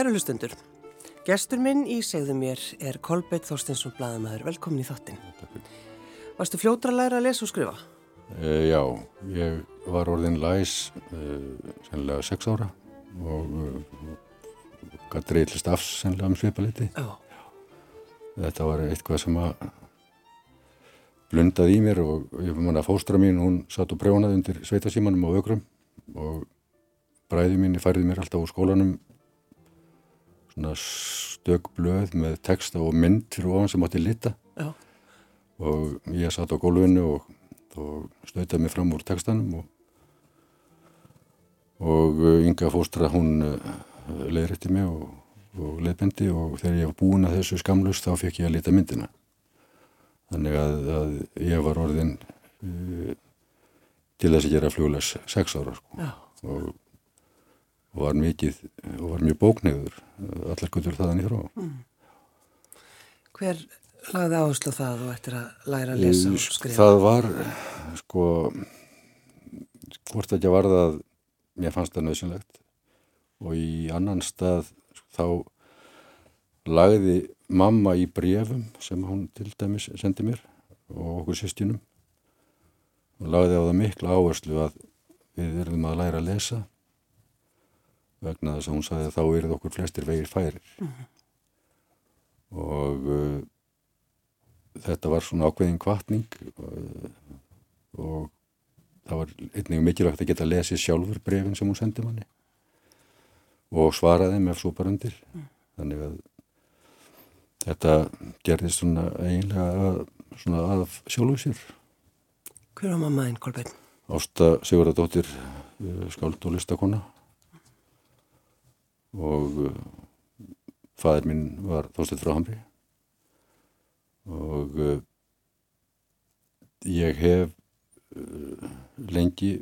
Kæru hlustundur, gestur minn í segðu mér er Kolbeitt Þorstinsson Bladamæður. Velkomin í þottin. Varstu fljótra að læra að lesa og skrifa? E, já, ég var orðin læs e, sennilega sex ára og e, gæti reyðlist afs sennilega um svipaliti. Já. Þetta var eitthvað sem að blundaði í mér og ég fann að fóstra mín, hún satt og prjónaði undir sveitasímanum á ökrum og bræði mín færði mér alltaf úr skólanum svona stökblöð með texta og mynd fyrir ofan sem átti lita Já. og ég satt á gólfinu og, og stöitaði mig fram úr textanum og, og ynga fóstra hún uh, leiðrætti mig og, og leiðbendi og þegar ég var búin að þessu skamlust þá fekk ég að lita myndina þannig að, að ég var orðin uh, til þess að gera fljóðlegs sex ára sko. og og var mikið og var mjög bókniður allar gutur þaðan í frá mm. Hver lagði áherslu það og eftir að læra að lesa og skrifa? Það var sko hvort ekki var það mér fannst það nöðsynlegt og í annan stað þá lagði mamma í brefum sem hún til dæmis sendi mér og okkur sýstinum og lagði á það miklu áherslu að við verðum að læra að lesa vegna þess að hún sagði að þá eruð okkur flestir vegir færir mm -hmm. og uh, þetta var svona ákveðin kvartning uh, og það var einnig mikilvægt að geta að lesi sjálfur brefin sem hún sendi manni og svaraði með bara undir mm. þannig að þetta gerðist svona eiginlega að, svona að sjálfu sér Hver var mammaðinn, Kolbeinn? Ásta Sigurðardóttir uh, skáld og listakonna og uh, fæðir minn var þóstitt frá Hamri. Og uh, ég hef uh, lengi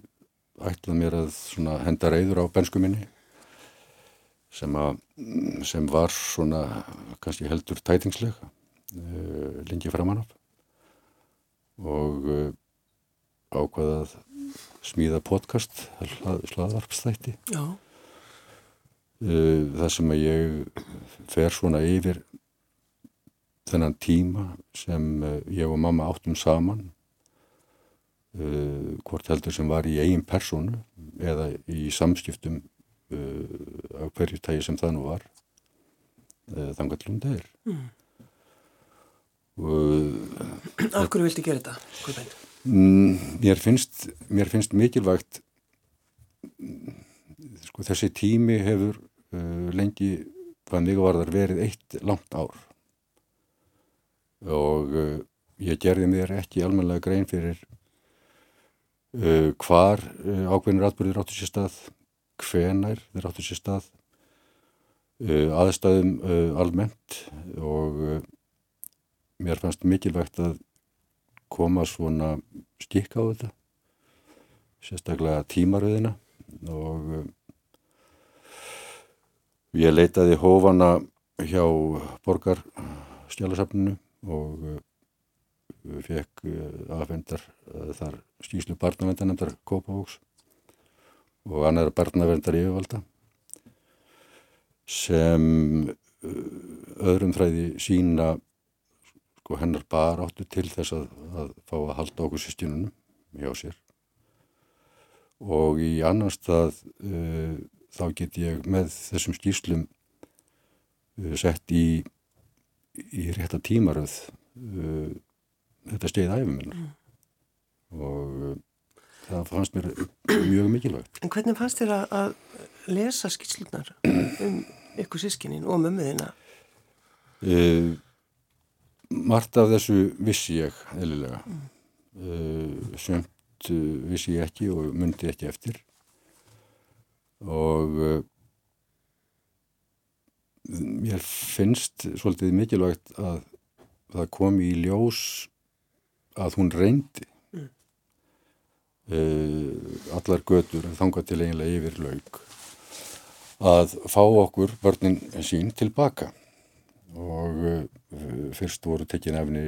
ætlað mér að henda reyður á bensku minni sem, að, sem var svona kannski heldur tætingsleg lengi framann af. Og ákvaðað smíða podcast hlaðvarpstætti Já það sem að ég fer svona yfir þennan tíma sem eh, ég og mamma áttum saman uh, hvort heldur sem var í eigin personu eða í samskiptum uh, af hverju tægi sem það nú var þangallum er mm. Af hverju vilti gera þetta? Mm, mér finnst mér finnst mikilvægt sko þessi tími hefur lengi hvað mig varðar verið eitt langt ár. Og uh, ég gerði mér ekki almenlega grein fyrir uh, hvar ákveðinir atbyrðir áttu sér stað hvenær þeir áttu sér stað aðstæðum almennt. Og mér fannst mikilvægt að koma svona skikka á þetta sérstaklega tímaröðina. Og Ég leitaði hófana hjá borgarstjálasafninu og uh, fekk uh, aðfendar uh, þar skýslu barnavendanemndar Kópavóks og annar barnavendar yfirvalda sem öðrum þræði sína sko hennar bara áttu til þess að, að fá að halda okkur sýstjununum hjá sér. Og í annan stað uh, þá get ég með þessum skýrslum uh, sett í, í rétta tímaröð uh, þetta steiði æfuminn mm. og uh, það fannst mér mjög mikilvægt. En hvernig fannst þér að, að lesa skýrslunar um ykkur sískinin og mömmuðina? Uh, margt af þessu vissi ég eðlilega mm. Uh, sömt uh, vissi ég ekki og myndi ekki eftir og uh, mér finnst svolítið mikilvægt að það kom í ljós að hún reyndi. Mm. uh, allar götur þanga til eiginlega yfir laug að fá okkur börnin sín tilbaka og uh, fyrst voru tekkin efni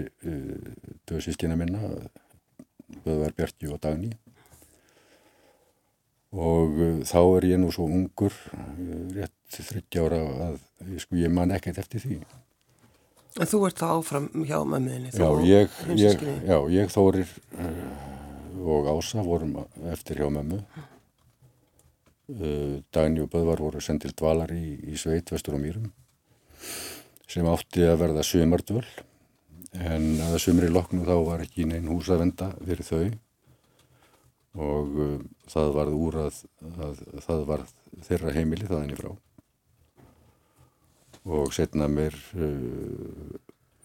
döðsískina minna Böðvar Bjarki og Dagni og uh, þá er ég nú svo ungur, uh, rétt þryggjára að sko, ég man ekkert eftir því. En þú ert þá áfram hjá mömmuðinni? Já, ég, ég, já, ég þórir uh, og Ása vorum eftir hjá mömmu. Dagni og Böðvar voru sendil dvalar í, í sveit vestur á Mýrum sem átti að verða sömardvöl en að sömri loknu þá var ekki neinn hús að venda fyrir þau og uh, það varð úr að, að það varð þeirra heimili þaðinni frá og setna mér uh,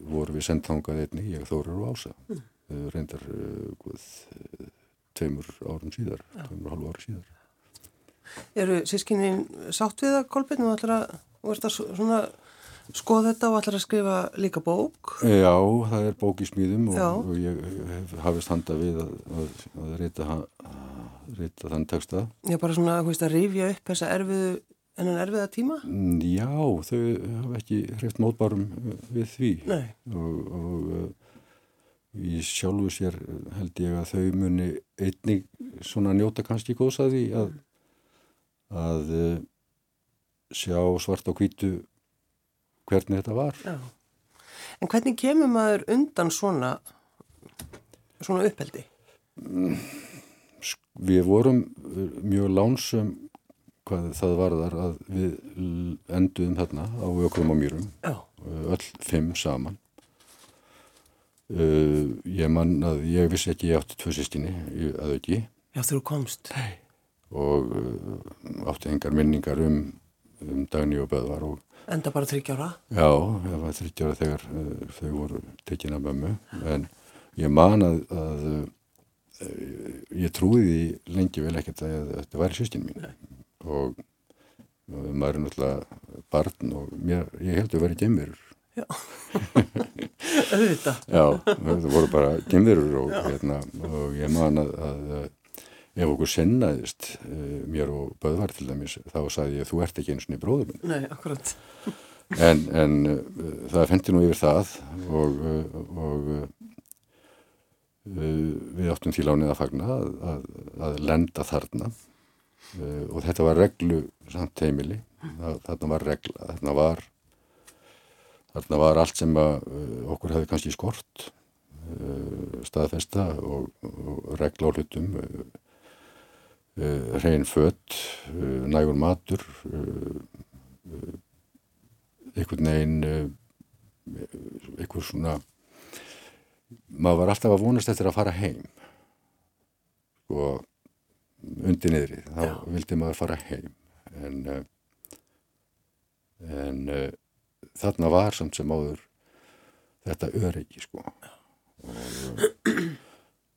voru við sendtangað einni, ég þórar og ása mm. reyndar uh, tveimur árum síðar Já. tveimur hálfu ári síðar Eru sískinni sátt við það Kolbjörn og ætlar að, og að svona skoða þetta og ætlar að skrifa líka bók? Já, það er bók í smíðum og, og ég hef hafist handa við að, að, að reyta, reyta þann texta. Já, bara svona að, að rifja upp þessa erfiðu, enn erfiða tíma? Já, þau hafa ekki hreift mótbárum við því Nei. og, og í sjálfu sér held ég að þau muni einnig svona njóta kannski góðsaði að að sjá svart og hvítu hvernig þetta var. Já. En hvernig kemur maður undan svona, svona uppheldi? Við vorum mjög lánsum hvað það varðar að við enduðum þarna á ökrum og mýrum, Já. öll fimm saman. Uh, ég mann að ég vissi ekki ég átti tvö sýstinni, að ekki. Já, þú komst. Nei. Og uh, átti engar minningar um, um dagni og beðvar og Enda bara þryggjára? Já, það var þryggjára þegar uh, þau voru tekin af mömmu en ég man að, að uh, ég trúði því lengi vel ekkert að þetta væri sýstinu mín Nei. og uh, maður er náttúrulega barn og mér, ég held að vera gemverur. Já, auðvitað. Já, það voru bara gemverur og, hérna, og ég man að, að ef okkur sennaðist uh, mér og Böðvar til dæmis þá sagði ég þú ert ekki eins og niður bróður minn. Nei, akkurat. En, en uh, það fendi nú yfir það og, uh, og við áttum til ánið að fagna að, að, að lenda þarna. Og þetta var reglu samt heimili. Þarna var regla þarna var, þarna var allt sem okkur hefði kannski skort staðfesta og, og regla á hlutum uh, hrein fött, uh, nægur matur, uh, einhvern veginn, einhver svona, maður var alltaf að vonast eftir að fara heim og sko, undir niðri, þá Já. vildi maður fara heim en, en þarna var samt sem áður þetta öryggi sko og,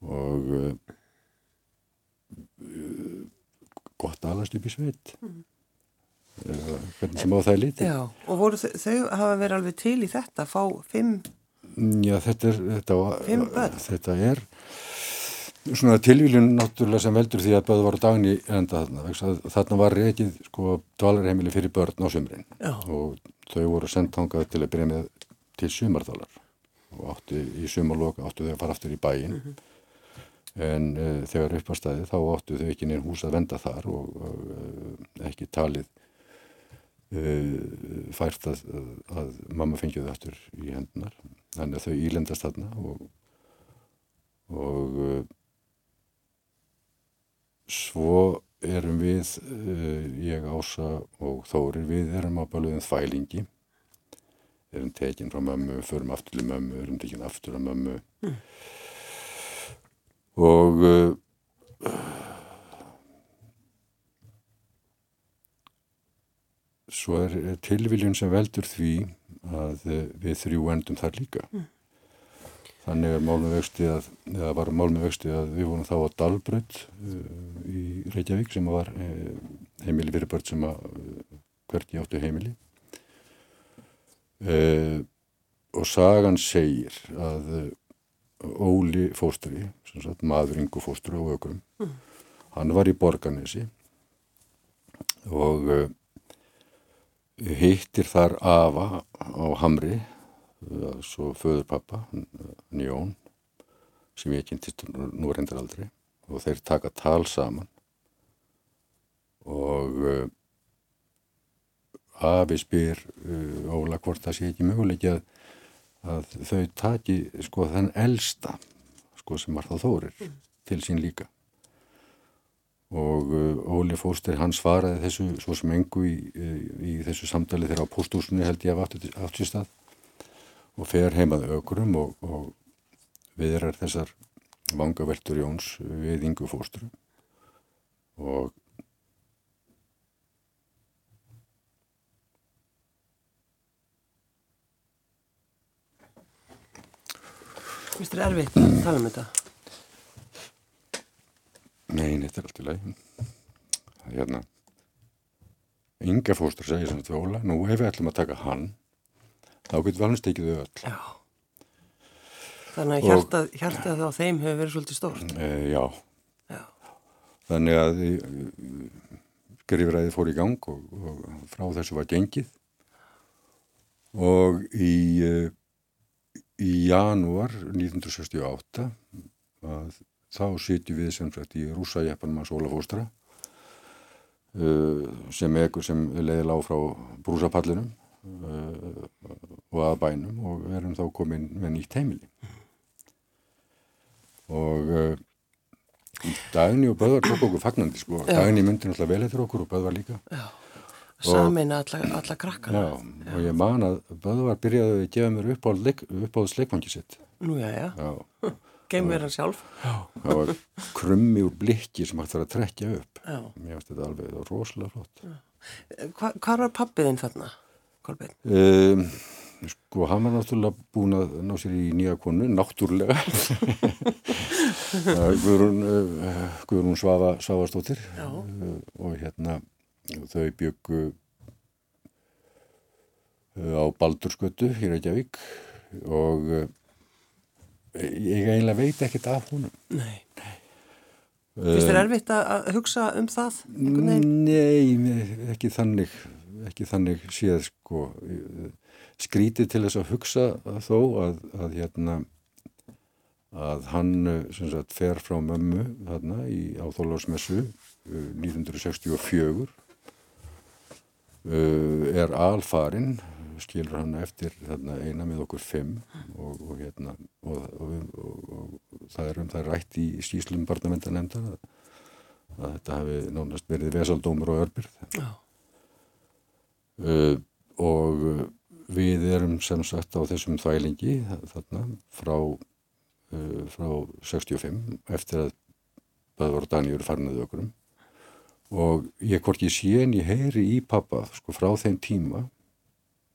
og gott aðast upp í sveit. Mm. hvernig sem á það er lítið Já, og voru þau, þau hafa verið alveg til í þetta að fá fimm Já, þetta er þetta, börn. þetta er svona tilvílun náttúrulega sem veldur því að böðu var dagni enda þarna. Þarna var reykið sko dvalarheimili fyrir börn á sömrin Já. og þau voru sendt hangað til að byrja með til sömardalar og áttu í sömarloka áttu þau að fara aftur í bæin mm -hmm en uh, þegar upp á staði þá óttu þau ekki neina hús að venda þar og, og uh, ekki talið uh, fært að, að mamma fengið þau aftur í hendunar þannig að þau ílendast þarna og, og svo erum við ég ása og Þóri við erum á baluðin þvælingi. Erum tekinn frá mömmu, förum aftur til mömmu erum tekinn aftur á mömmu. Mm og uh, svo er tilviljun sem veldur því að uh, við þrjú endum þar líka mm. þannig er mál með vexti að eða var mál með vexti að við vorum þá á Dalbrödd uh, í Reykjavík sem var uh, heimili fyrir börn sem að uh, hverki áttu heimili uh, og sagan segir að Óli fóstri, sagt, maður yngu fóstri á ökrum. Mm. Hann var í Borganesi og uh, hittir þar Ava á Hamri, uh, svo föður pappa, Njón, sem ég kynntist nú reyndar aldrei og þeir taka tal saman og uh, afi spyr Óla hvort það sé ekki möguleiki að, að þau taki sko þann elsta sko sem var það þórir mm. til sín líka. Og uh, Óli Fóster hann svaraði þessu svo sem engu í, í, þessu samtali þegar á postúsinu held ég að aftur sér stað. Og fer heimaði ökurum og, og viðrar þessar vangaveltur Jóns við Ingu Fóstru. Og Vist þér erfitt að tala um þetta? Nei, þetta er allt í lagi. Það er hérna, Inga fóstur segir svona til Óla, nú ef við ætlum að taka hann, þá getur við alveg stekið þau öll. Já. Þannig að hjartað, hjartað á þeim hefur verið svolítið stórt. E, já. já. Þannig að skrifræði fór í gang og, og frá þessu var gengið og í í janúar 1968 að þá sitjum við sem sagt í rússajeppanum að Sólafóstra uh, sem ekkur sem leiði lág frá brúsapallinum uh, og að bænum og erum þá komin með nýtt heimili. Og uh, Dagni og Böðvar tók okkur fagnandi sko. Dagni myndi náttúrulega vel eftir okkur og Böðvar líka. Já Samin alla, alla krakkana. Já, já, og ég man að Böðvar byrjaði að gefa mér uppáðs leikvangi sitt. Nú, já, já. já. Geim mér hann sjálf. Já, það var krummi úr blikki sem hægt var að trekja upp. Mér finnst þetta alveg, rosalega flott. Hva, hvað var pappiðinn þarna, Kolbeinn? Um, sko, hann var náttúrulega búin að ná sér í nýja konu, náttúrulega. Guðrún, uh, Guðrún Svafa, Svafastóttir uh, og hérna þau byggu uh, á Baldurskötu í Reykjavík og uh, ég eiginlega veit ekkert af húnum Nei. Fyrst er erfitt að hugsa um það? Nei, ekki þannig ekki þannig séð sko. Skrítið til þess að hugsa þó að, að hérna að hann sagt, fer frá mömmu þarna í áþólarsmessu 1964 uh, er alfarin skilur hann eftir þarna, eina með okkur fimm og, og, hérna, og, og það er um það rætt í skýslum barnavendar að, að þetta hafi nánast verið vesaldómur og örbyrð uh, og við erum sem sagt á þessum þvælingi þarna frá, uh, frá 65 eftir að Böðvar Danjur farnaði okkurum og ég hvorki sé en ég heyri í pappa sko frá þeim tíma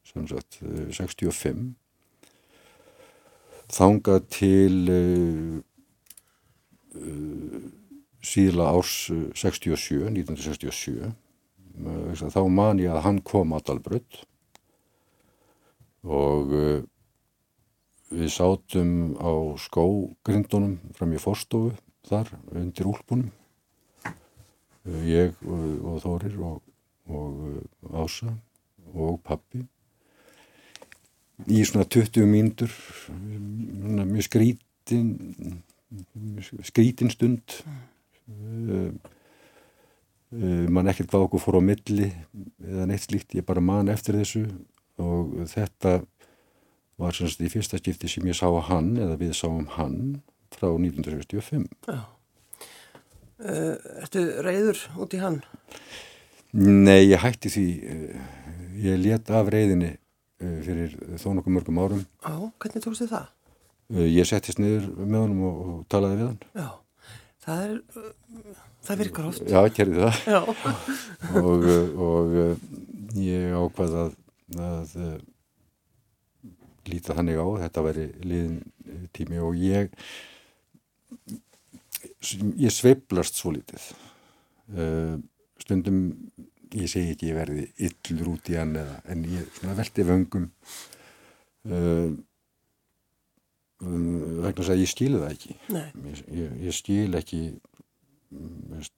sem sagt 65 eh, þanga til uh, uh, síðla árs 67 1967 uh, þá man ég að hann kom að Dalbrödd og við sátum á skógrindunum fram í fórstofu þar undir úlpunum ég og, og Þórir og, og eh, Ása og pappi í svona 20 mínútur mjög skrítin skrítin stund. Uh, mann ekkert hvað okkur fór á milli eða neitt slíkt, ég bara man eftir þessu. Og þetta var semst í fyrsta skipti sem ég sá hann eða við sáum hann frá 1965 Já ertu reyður út í hann? Nei, ég hætti því uh, ég let af reyðinni uh, fyrir þó nokkuð mörgum árum. Já, hvernig tókstu það? Ég settist niður með honum og, og talaði við hann. Já, það er það virkar oft. Já, ég kerði það og, og ég ákvaði að, að líta þannig á þetta væri liðin tími og ég ég sveiblast svo litið uh, stundum ég segi ekki ég verði yllur út í hann eða, en ég veldi vöngum. Uh, vegna þess að ég skilu það ekki. Ég, ég, ég skil ekki veist,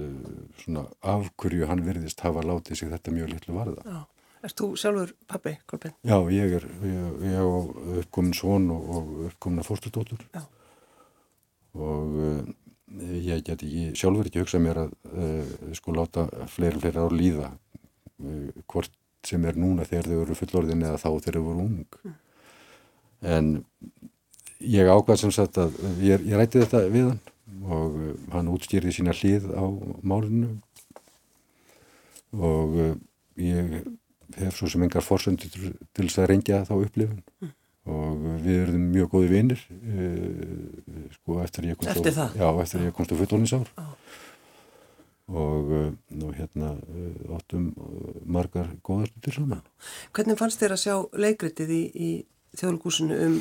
uh, svona afhverju hann verðist hafa látið sig þetta mjög litlu varða. Já. Erst þú sjálfur pappi, Kolbjörn? Já, ég er ég, á uppkomin svon og, og uppkomna fórstudóttur Já og uh, ég get ekki sjálfur ekki hugsað mér að uh, sko láta fleiri og fleiri ár líða uh, hvort sem er núna þegar þau eru fullorðin eða þá þegar þau voru ung. Mm. en ég ákvað sem sagt að ég, ég rætti þetta við hann og hann útstýrði sína hlið á málinu. Og ég hef svo sem engar fórsöndir til þess að reyngja þá upplifun. Mm og við erum mjög góði vinnir uh, sko eftir ég komst eftir á, já, eftir ég komst á fullóninsár og uh, nú hérna uh, áttum margar góðarstundir saman. Hvernig fannst þér að sjá leikritið í, í þjóðlugúsinu um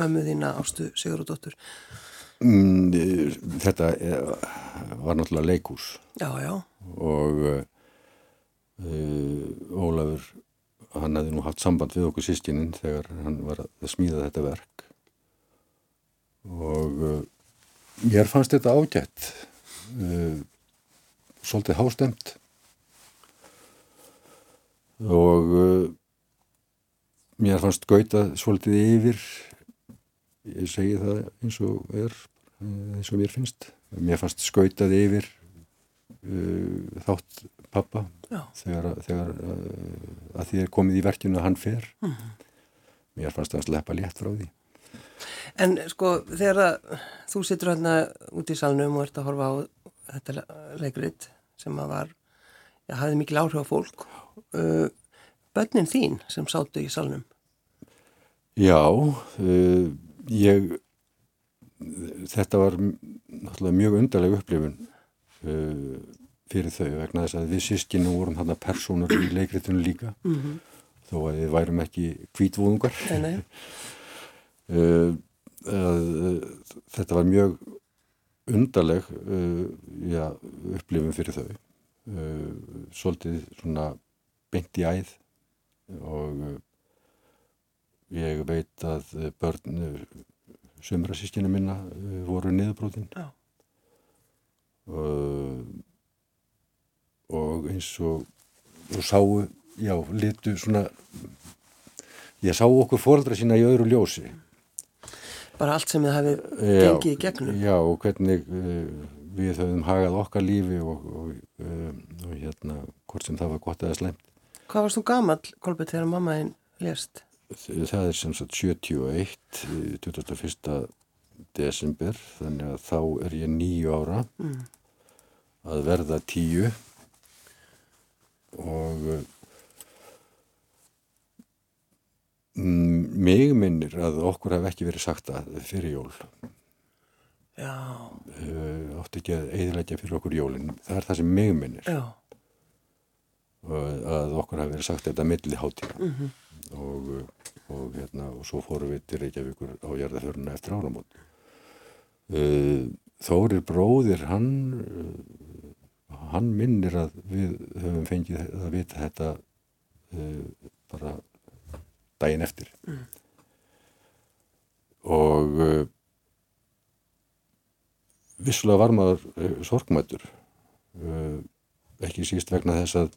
mömmu þína Ástu Sigurðardóttur? Mm, þetta var náttúrulega leikús Já, já. Og Ólafur hann hefði nú haft samband við okkur sískininn þegar hann var að smíða þetta verk. Og uh, mér fannst þetta ágætt uh, svolítið hástemt. Og uh, mér fannst gauta svolítið yfir ég segi það eins og er eins og mér finnst. Mér fannst skautað yfir þátt pappa Já. þegar, þegar uh, að því er komið í verkinu að hann fer mm -hmm. mér fannst það að sleppa létt frá því En sko þegar að, þú sittur hérna út í salnum og ert að horfa á þetta leikrið sem að var já, hafði mikil áhrif á fólk uh, bönnin þín sem sáttu í salnum Já uh, ég þetta var mjög undarleg upplifun uh, fyrir þau vegna þess að við sískinu vorum þarna personur í leikritunum líka. Mm -hmm. þó að við værum ekki kvítvúðungar uh, uh, þetta var mjög undarleg uh, já, upplifum fyrir þau. Svolítið svona beint í æð og ég veit að börn sömra sískinu minna voru niðurbróðin og og eins og, og sáu, já, litu svona, ég sá okkur fóraldra sína í öðru ljósi. Bara allt sem þið hafið gengið í gegnum. Já, og hvernig uh, við höfum hagað okkar lífi og, og, uh, og hérna, hvort sem það var gott eða slemt. Hvað varst þú gamal, Kolbjörn, þegar mammaðinn lést? Það er sem sagt 71, 21. desember, þannig að þá er ég nýju ára mm. að verða tíu og mm, mig minnir að okkur hef ekki verið sagt að fyrir jól. Já. Uh, átti ekki að eðlækja fyrir okkur jólin. Það er það sem mig minnir. Já. að okkur hef verið sagt þetta milli hátíma mm -hmm. og, og hérna og svo fórum við til Reykjavíkur á jarðaföruna eftir áramót. Uh, Þórir bróðir hann uh, hann minnir að við höfum fengið að vita þetta uh, bara daginn eftir. Mm. og uh, vissulega var maður uh, sorgmættur uh, ekki síst vegna þess að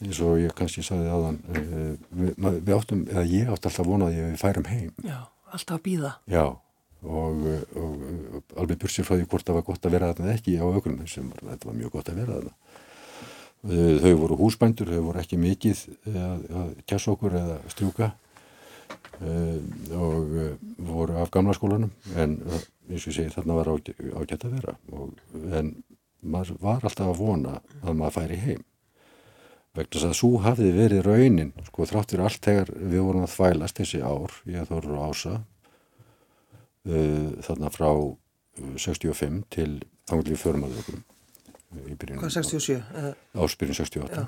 eins og ég kannski saði aðan uh, við, við áttum, eða ég átti alltaf vonaði að við færum heim. Já, alltaf að býða Já og, og, og alveg bursir frá því hvort það var gott að vera þarna ekki á augrunum sem var, þetta var mjög gott að vera þarna. Þau voru húsbændur, þau voru ekki mikið að, að kjassa okkur eða strjúka. Og voru af gamla skólanum en eins og ég segi þarna var ágætt að vera. Og, en maður var alltaf að vona að maður færi heim. Vegna þess að svo hafði verið raunin sko þráttur allt þegar við vorum að þvælast þessi ár, ég þorru ása uh, þarna frá 65 uh, til þangli förmaðurökum Hvað 67? Áspyrjun 68 Já.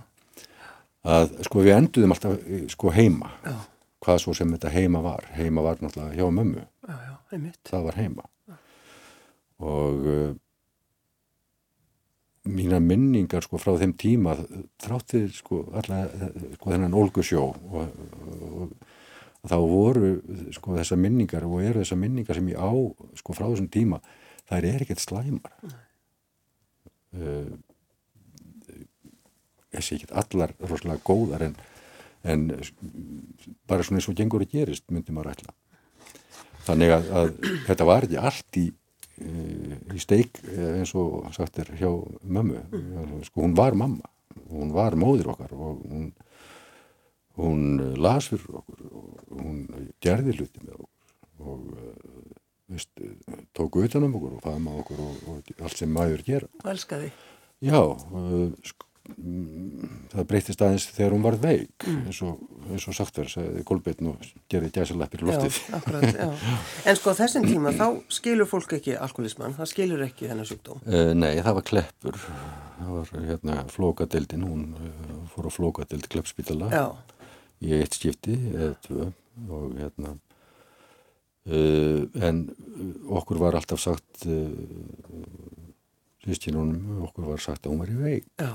að sko við enduðum alltaf sko heima. Já. hvað svo sem þetta heima var. Heima var náttúrulega hjá mömmu. Já, það var heima. Og uh, mína minningar sko frá þeim tíma þráttið sko allavega sko þennan Olgusjó og, og, og þá voru sko þessar minningar og eru þessar minningar sem ég á sko frá þessum tíma þær er ekkert slæmar. Uh, sé ekki allar rosalega góðar en, en bara svona eins og gengur að gerist myndi maður ætla. Þannig að, að þetta var ekki allt í uh, í steik eh, eins og sagt er hjá mömmu. Sko hún var mamma hún var móðir okkar og hún hún las fyrir okkur og hún gerði hluti með okkur og uh, veist, tók utan um okkur og faðma okkur og, og allt sem maður gera og elskaði Já, sko, mm, það breytist aðeins þegar hún var veik eins og, eins og sagt verið, sagði Kolbeinn og gerði gæsalappir loftið. Já, akkurat, já. En sko þessum tíma þá skilur fólk ekki alkoholisman, það skilur ekki þennan sjúkdóm. Uh, nei, það var kleppur, það var hérna flókadeildin, hún uh, fór á flókadeild kleppspítala Já, í eitt skipti eða tvö og hérna uh, en okkur var alltaf sagt uh, sískinunum, okkur var sagt að hún var í veik. Já,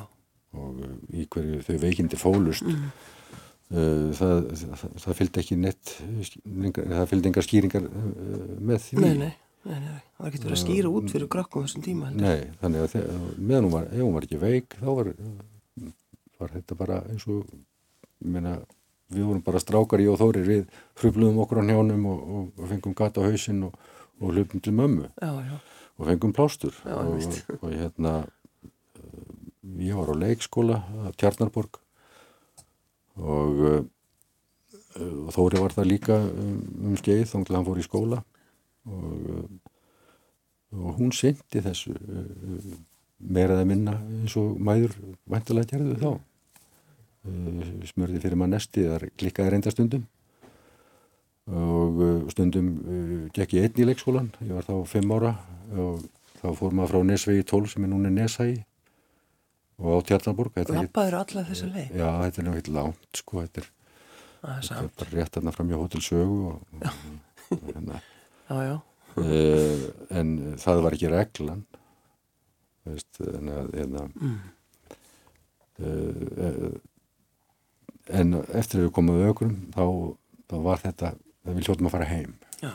og uh, í hverju þau veikindi fólust uh, það, það, það fylgdi ekki neitt það fylgdi engar skýringar uh, með því. Nei, nei, nei, nei, það var ekki verið að skýra út fyrir krökkum þessum tíma heldur. Nei, þannig að þegar, meðan hún var, ef hún var ekki veik þá var, var þetta bara eins og ég meina, við vorum bara strákar í og þórir við frubluðum okkur á njánum og, og, og fengum gata á hausinn og, og hlupum til mömmu. Já, já, og fengum plástur. Já, og, hérna uh, ég var á leikskóla að Tjarnarborg. Og, og Þóri var það líka um, um skeið þá hann fór í skóla. Og, og hún syndi þessu meira eða minna eins og mæður væntalega gerðu þá smörði fyrir maður nesti þar klikkaði reynda stundum. Og uh, stundum uh, gekk ég einn í leikskólan, ég var þá fimm ára og þá fór maður frá Nesvegi 12 sem er núna Neshægi og á er, lappaður alla þessa leið. já, þetta er náttúrulega langt sko, þetta er, þetta er bara rétt þarna fram hjá Hotel Sögu og, og hérna, já, já, uh, en það var ekki reglan veist, en að hérna, uh, en eftir að við komum að ökrum þá, þá var þetta við hljóttum að fara heim já.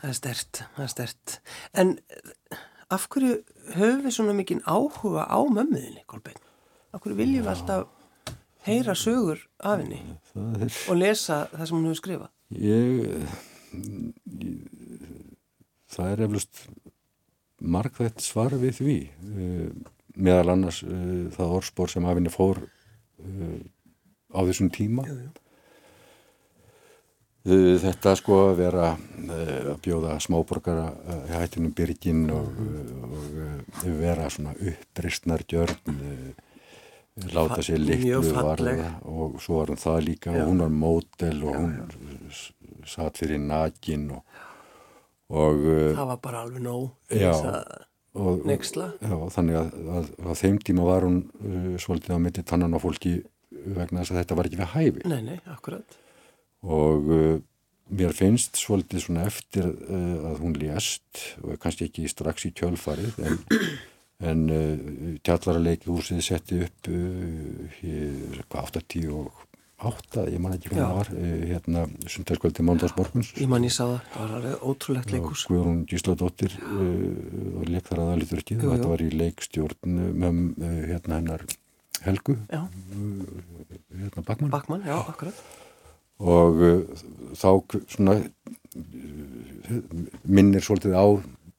Það er stert, það er stert. En eh, af hverju höfum við svona mikinn áhuga á mömmuðinni, Kolbeinn? Af hverju viljum við alltaf heyra sögur af henni er og lesa það sem hún hefur skrifað? Ég, ég það er eflust margþætt svar við því uh, meðal annars uh, það orðspor sem af henni fór uh, á þessum tíma jú. Uh, þetta sko að vera uh, að bjóða smáborgara uh, hættinum byrgin og, uh, og uh, vera svona uppristnar gjörn láta sér litlu varða og svo var hún það líka Já. og hún var mótel og hún satt fyrir nakin og, og, Það var bara alveg nóg. Já. að- og, já, þannig að, að, að þeim tíma var hún svolítið á myndi tannan á fólki vegna þess að þetta var ekki við hæfi Nei, nei, akkurat. og uh, mér finnst svolítið svona eftir uh, að hún lést og kannski ekki strax í kjölfarið en, en uh, tjallaraleiki húsið setti upp hvað, 88 ég man ekki hvað Já. það var hérna sundarskvöldi mándagsmorguns Ég man ég sá það, var ótrúlegt og leikús. Guðrún Gísladóttir uh, og leik þar aðaliturkið og þetta var í leikstjórn með hérna hennar Helgu hérna Bakmann Bakmann, já, og uh, þá svona uh, minnir svolítið á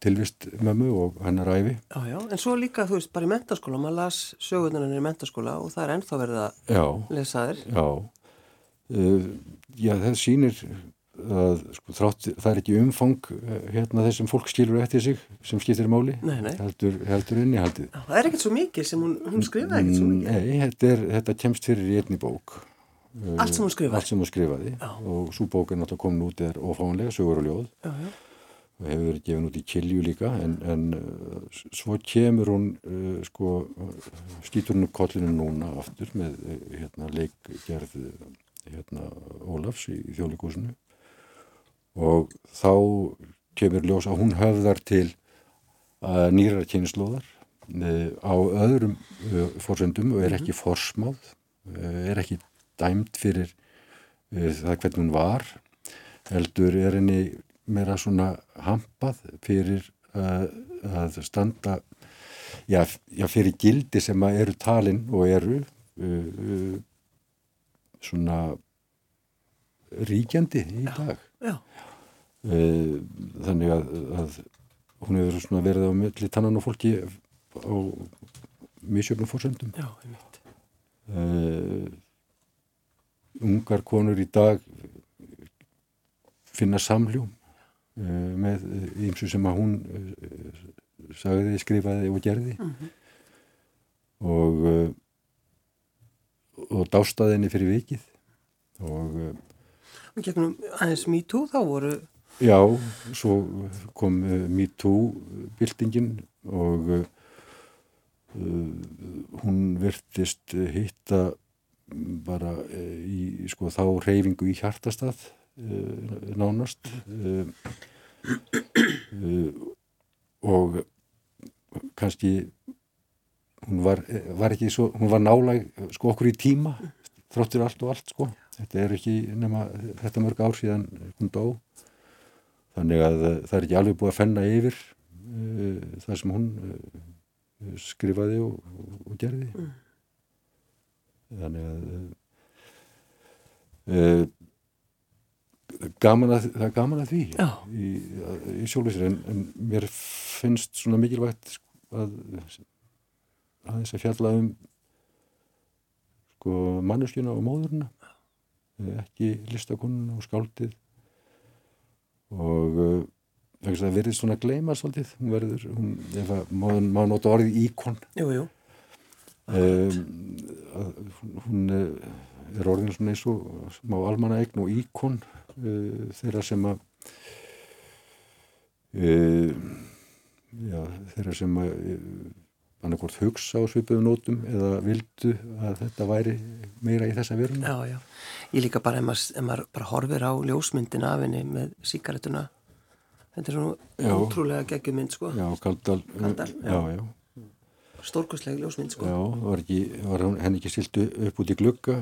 tilvist mömmu og hennar æfi Já, já, en svo líka, þú veist, bara í mentaskóla, maður las sögurnarinn í mentaskóla og það er ennþá verið að lesa þér. já. Uh, já, það sýnir að sko, þrátt, það er ekki umfang uh, hérna þessum fólk skilur eftir sig sem skiptir máli Nei, nei. heldur, heldur innihaldið. Það er ekkert svo mikið sem hún, hún skrifaði ekkert svo mikið. Nei, þetta, er, þetta kemst fyrir í einni bók. Uh, Allt sem hún skrifaði? Allt sem hún skrifaði. Og svo bók er náttúrulega komin út er ofáanlega, sögur og ljóð. Já, já, og hefur verið gefin út í kilju líka en, en s- svo kemur hún uh, sko, skýtur hún upp kollinu núna aftur með hérna leikgerð hérna Ólafs í, í þjóðleikúsinu og þá kemur ljós að hún höfðar til uh, nýrar kynnslóðar uh, á öðrum uh, forsendum og er ekki forsmáð er ekki dæmt fyrir það hvernig hún var heldur er henni meira svona hampað fyrir að standa já, já, fyrir gildi sem að eru talin og eru svona ríkjandi í dag. já, uh, þannig að, að hún hefur verið á milli tannan og fólki á misjöfnum fórsöndum Já, ég veit. uh, ungar konur í dag finna samljóm uh, með ýmsu sem að hún uh, sagði, skrifaði og gerði. Og uh, og dástaðinni fyrir vikið. Og Og gegnum aðeins MeToo þá voru, já, svo kom uh, MeToo byltingin og uh, hún virtist hitta bara uh, í sko þá reyfingu í hjartastað uh, nánast og kannski hún var, var ekki svo, hún var nálag sko okkur í tíma þróttur allt og allt sko þetta er ekki nema þetta mörg ár síðan hún dó. Þannig að uh, það er ekki alveg búið að fenna yfir uh, það sem hún uh, skrifaði og, og, gerði. Þannig að uh, gaman að það er gaman að því Já. í, í sjólusir en, en mér finnst svona mikilvægt sko, að aðeins að fjalla um sko manneskjuna og móðurina. eh, ekki listakonuna og skáldið. Og uh, það verður svona gleyma svolítið. Hún verður, hún, ef að má, má nota orðið íkon. Jú, jú, um, hún eh, er orðin svona eins og smá almanna eign og íkon uh, þeirra sem að uh, já, þeirra sem að uh, annarkvort hugsa á svipuðum nótum eða vildu að þetta væri meira í þessa veruna já, já. Ég líka bara, ef maður, ef maður bara horfir á ljósmyndin af henni með síkaretuna, þetta er Já. svona ótrúlega geggjumynd, sko, Já, Kaldal, Kaldal, já, já, stórkostlega ljósmynd, sko. já, var, ekki, var henni ekki stiltu upp út í glugga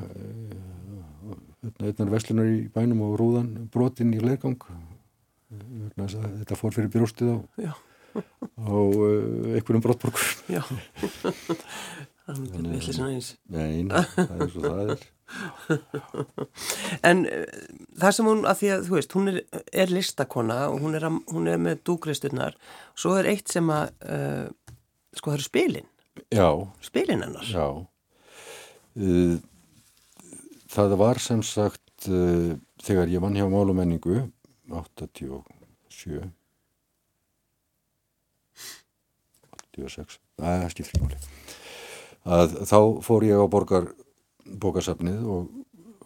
einnar veslunar í bænum og rúðan brotinn í leirgang? Þetta fór fyrir brjóstið á, Já, á uh, einhverjum brottborgur já. Það er mikið villi svona eins. Nei, nei, það er svo það er En uh, það sem hún, að því að þú veist, hún er, er listakona og hún er, að, hún er með dúgreisturnar, svo er eitt sem að, uh, sko það eru spilin, Já, spilin hennar. já Það var sem sagt þegar ég vann hjá málumenningu 87 86 það skiptir máli. Að þá fór ég á borgar bókasafnið og,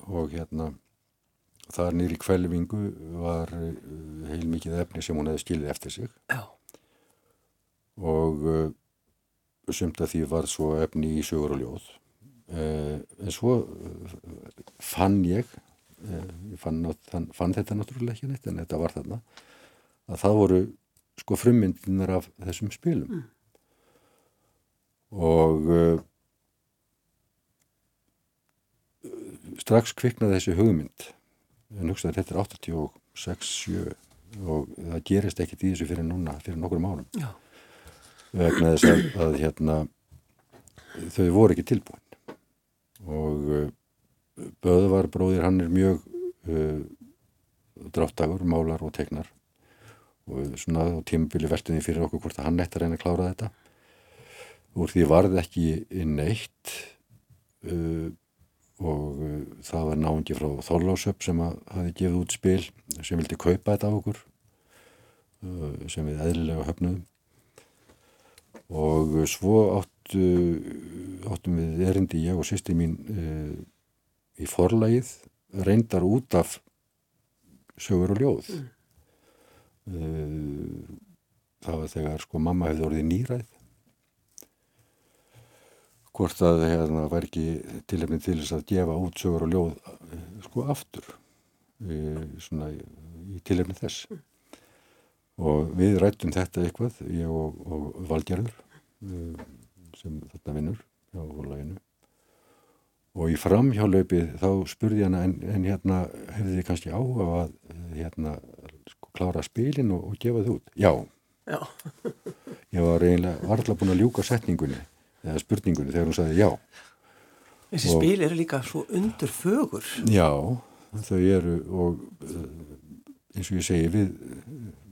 og hérna þar nýri kvelvingu var uh, heil mikið efni sem hún hefði skilið eftir sig. Já, og uh, sumt að því var svo efni í sögur og ljóð. Uh, en svo uh, fann ég ég fann, þann, fann þetta náttúrulega ekki neitt en þetta var þarna að það voru sko frummyndinar af þessum spilum og uh, strax kviknaði þessi hugmynd. En hugsaði að þetta er 86-7 og það gerist ekkit í þessu fyrir núna, fyrir nokkrum árum. Já, vegna þess að, að hérna, þau voru ekki tilbúin. Og uh, Böðvar bróðir hann er mjög uh, dráttagur, málar og tegnar og svona á tímabili veltuði fyrir okkur hvort að hann nætti að reyna að klára þetta úr því varð ekki neitt uh, og uh, það var náungi frá Þorlásöp sem að hafi gefið út spil sem vildi kaupa þetta af okkur uh, sem við eðlilega höfnuðum. Og svo áttu, áttum við erindi ég og sýsti mín uh, í forlægið reyndar út af sögur og ljóð. Uh, það var þegar sko mamma hefði orðið nýræð hvort að hérna var ekki tilefni til þess að gefa út sögur og ljóð eh, sko aftur uh, svona í, í tilefni þess. Og við rættum þetta eitthvað, ég og, og Valgerður uh, sem þetta vinnur hjá fórlæginu og í framhjálaupið þá spurði ég hana en, en hérna hefði þið kannski á að hérna sko, klára spilin og, og gefa þið út? Já, já, ég var eiginlega varla búin að ljúka setningunni eða spurningunni þegar hún sagði já þessi Og- spil eru líka svo undur fögur. Já, þau eru og uh, eins og ég segi við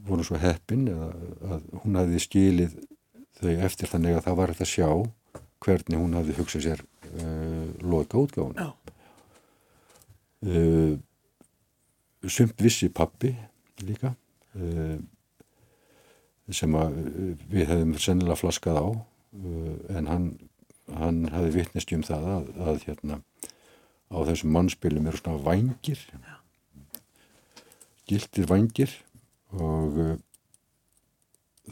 voru svo heppin að, að hún hafði skilið þau eftir þannig að það var þetta sjá hvernig hún hafði hugsað sér uh, loka útgáðun. Já. Uh, sumt vissi pappi líka uh, sem að við hefðum sennilega flaskað á en hann, hann hafði vitnist um það að, að hérna á þessum mannspilum eru svona vangir gildir vangir og uh,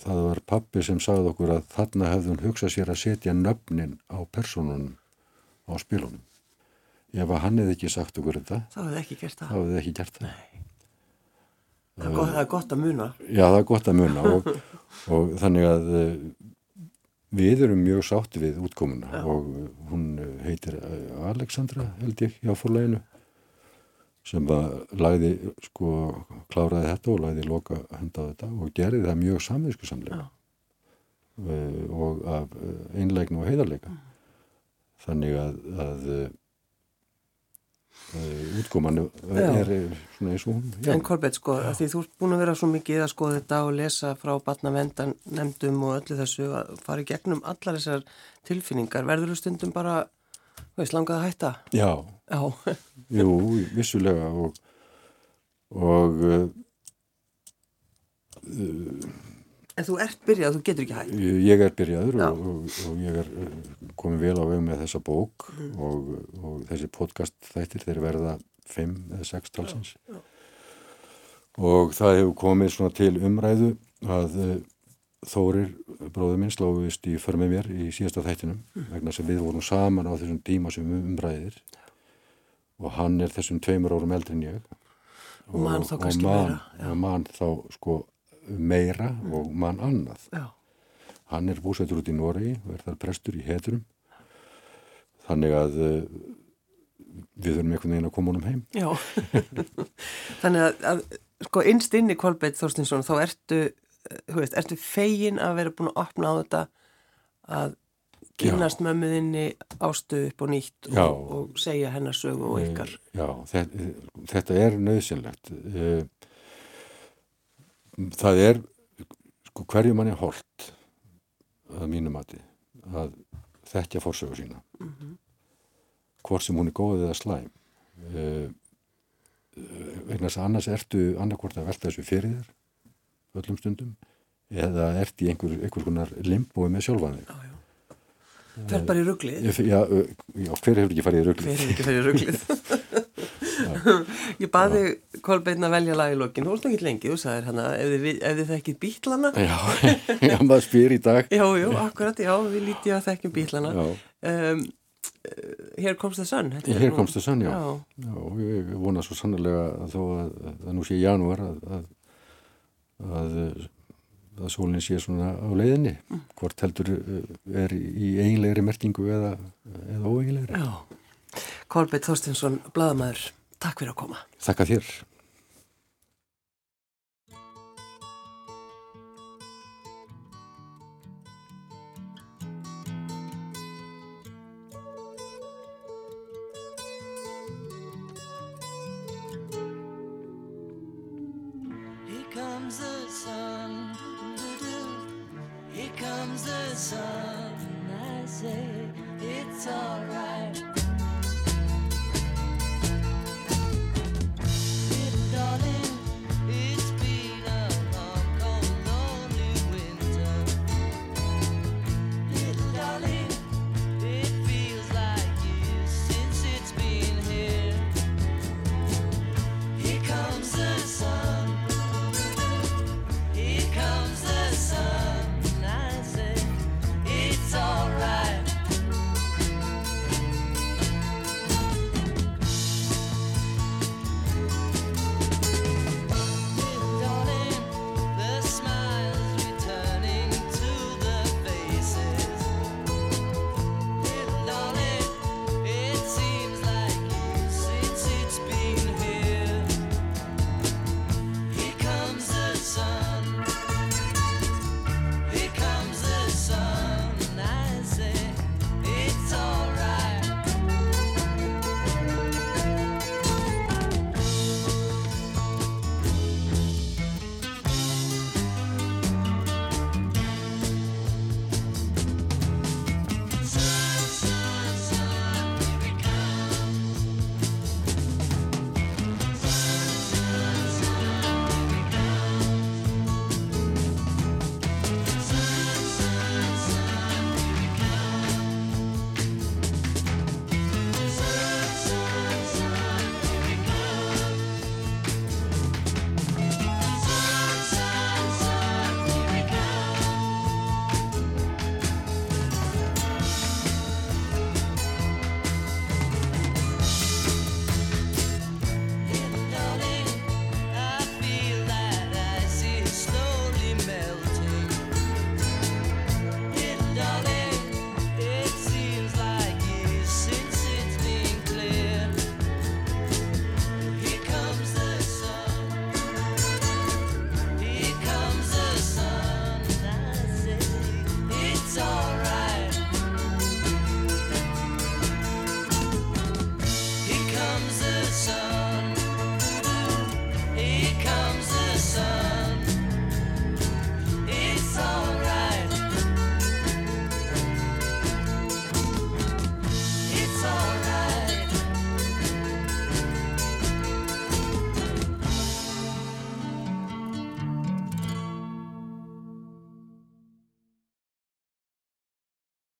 það var pappi sem sagði okkur að þarna hefði hún hugsað sér að setja nöfnin á personunum á spilunum. Ef að hann hefði ekki sagt okkur þetta Það hefði ekki gert þá það. hefði ekki gert það. Það er, gott, það er gott að muna. Já, það er gott að muna og, og þannig að uh, við erum mjög sátti við útkomuna Já. og hún uh, heitir uh, Alexandra held ég hjá fórleginu sem að lagði sko kláraði þetta og lagði loka henda á þetta og gerði það mjög samvinsku samlega uh, og af einlegn og heiðarleika. Þannig að, að uh, uh, útkoman Já. er uh, svona eins og hún já. En Kolbett, sko, því þú ert búin að vera svo mikið að skoða þetta og lesa frá batnavendan nefndum og öllu þessu að fara í gegnum allar þessar tilfinningar. Verður þú stundum bara, veist, langað að hætta? já, Já, Jú, vissulega og, og uh, en þú ert byrjað, þú getur ekki hætt. ég er byrjaður Já. og, og, og ég er uh, komin vel á veg með þessa bók og, og þessi podcast þættir þeir verða fimm eða sex talsins og það hefur komið svona til umræðu að uh, Þórir, bróður minn, slóðist í för með mér í síðasta þættinum vegna sem við vorum saman á þessum tíma sem um umræðir og hann er þessum tveimur árum eldri en ég Og man þá kannski man, já. man þá sko meira og man annað Já, hann er búsættur út í Noregi og er þar prestur í Hetrum þannig að uh, við þurfum einhvern veginn að koma honum heim já. Þannig að, að, sko, innst inni Kolbett Þorstinsson, þá ertu, eh, veist, ertu fegin að vera búin að opna á þetta að kynast mömmuðinni ástu upp og nýtt Já. og, og segja hennar sögu og ykkar. Já, þetta, þetta er nöðsynlegt Eh, það er sko hverju manni holt að mínu mati að þekkja fórsögu sína hvort sem hún er góð eða slæm uh, vegna þess að annars ertu annarkvort að velta þessu fyrir þér öllum stundum eða ert í einhver, einhver konar limbói með sjálfan þig. Fer bara í ruglið. Ég- já, já, hver hefur ekki farið í rugli Hver er ekki fyrir ruglið? Ég baði Kolbeinn að velja lag í lokin, þú varst ekki lengi, þú sagðir hana, ef þið, þekkið bítlana, já, já, maður spyr í dag. Já, já, akkurat, já, við lítið að þekkjum bítlana. Um, hér komst það er hér komst það sann, já. Já, já ég vona svo sannlega að þó að, að nú sé janúar að, að, að, að sólinn sé svona á leiðinni. Hvort heldur uh, er í eiginlegri merkingu eða, eða óeiginlegri. Já. Kolbeinn Þorstinsson, bladamæður, takk fyrir að koma. Þakka þér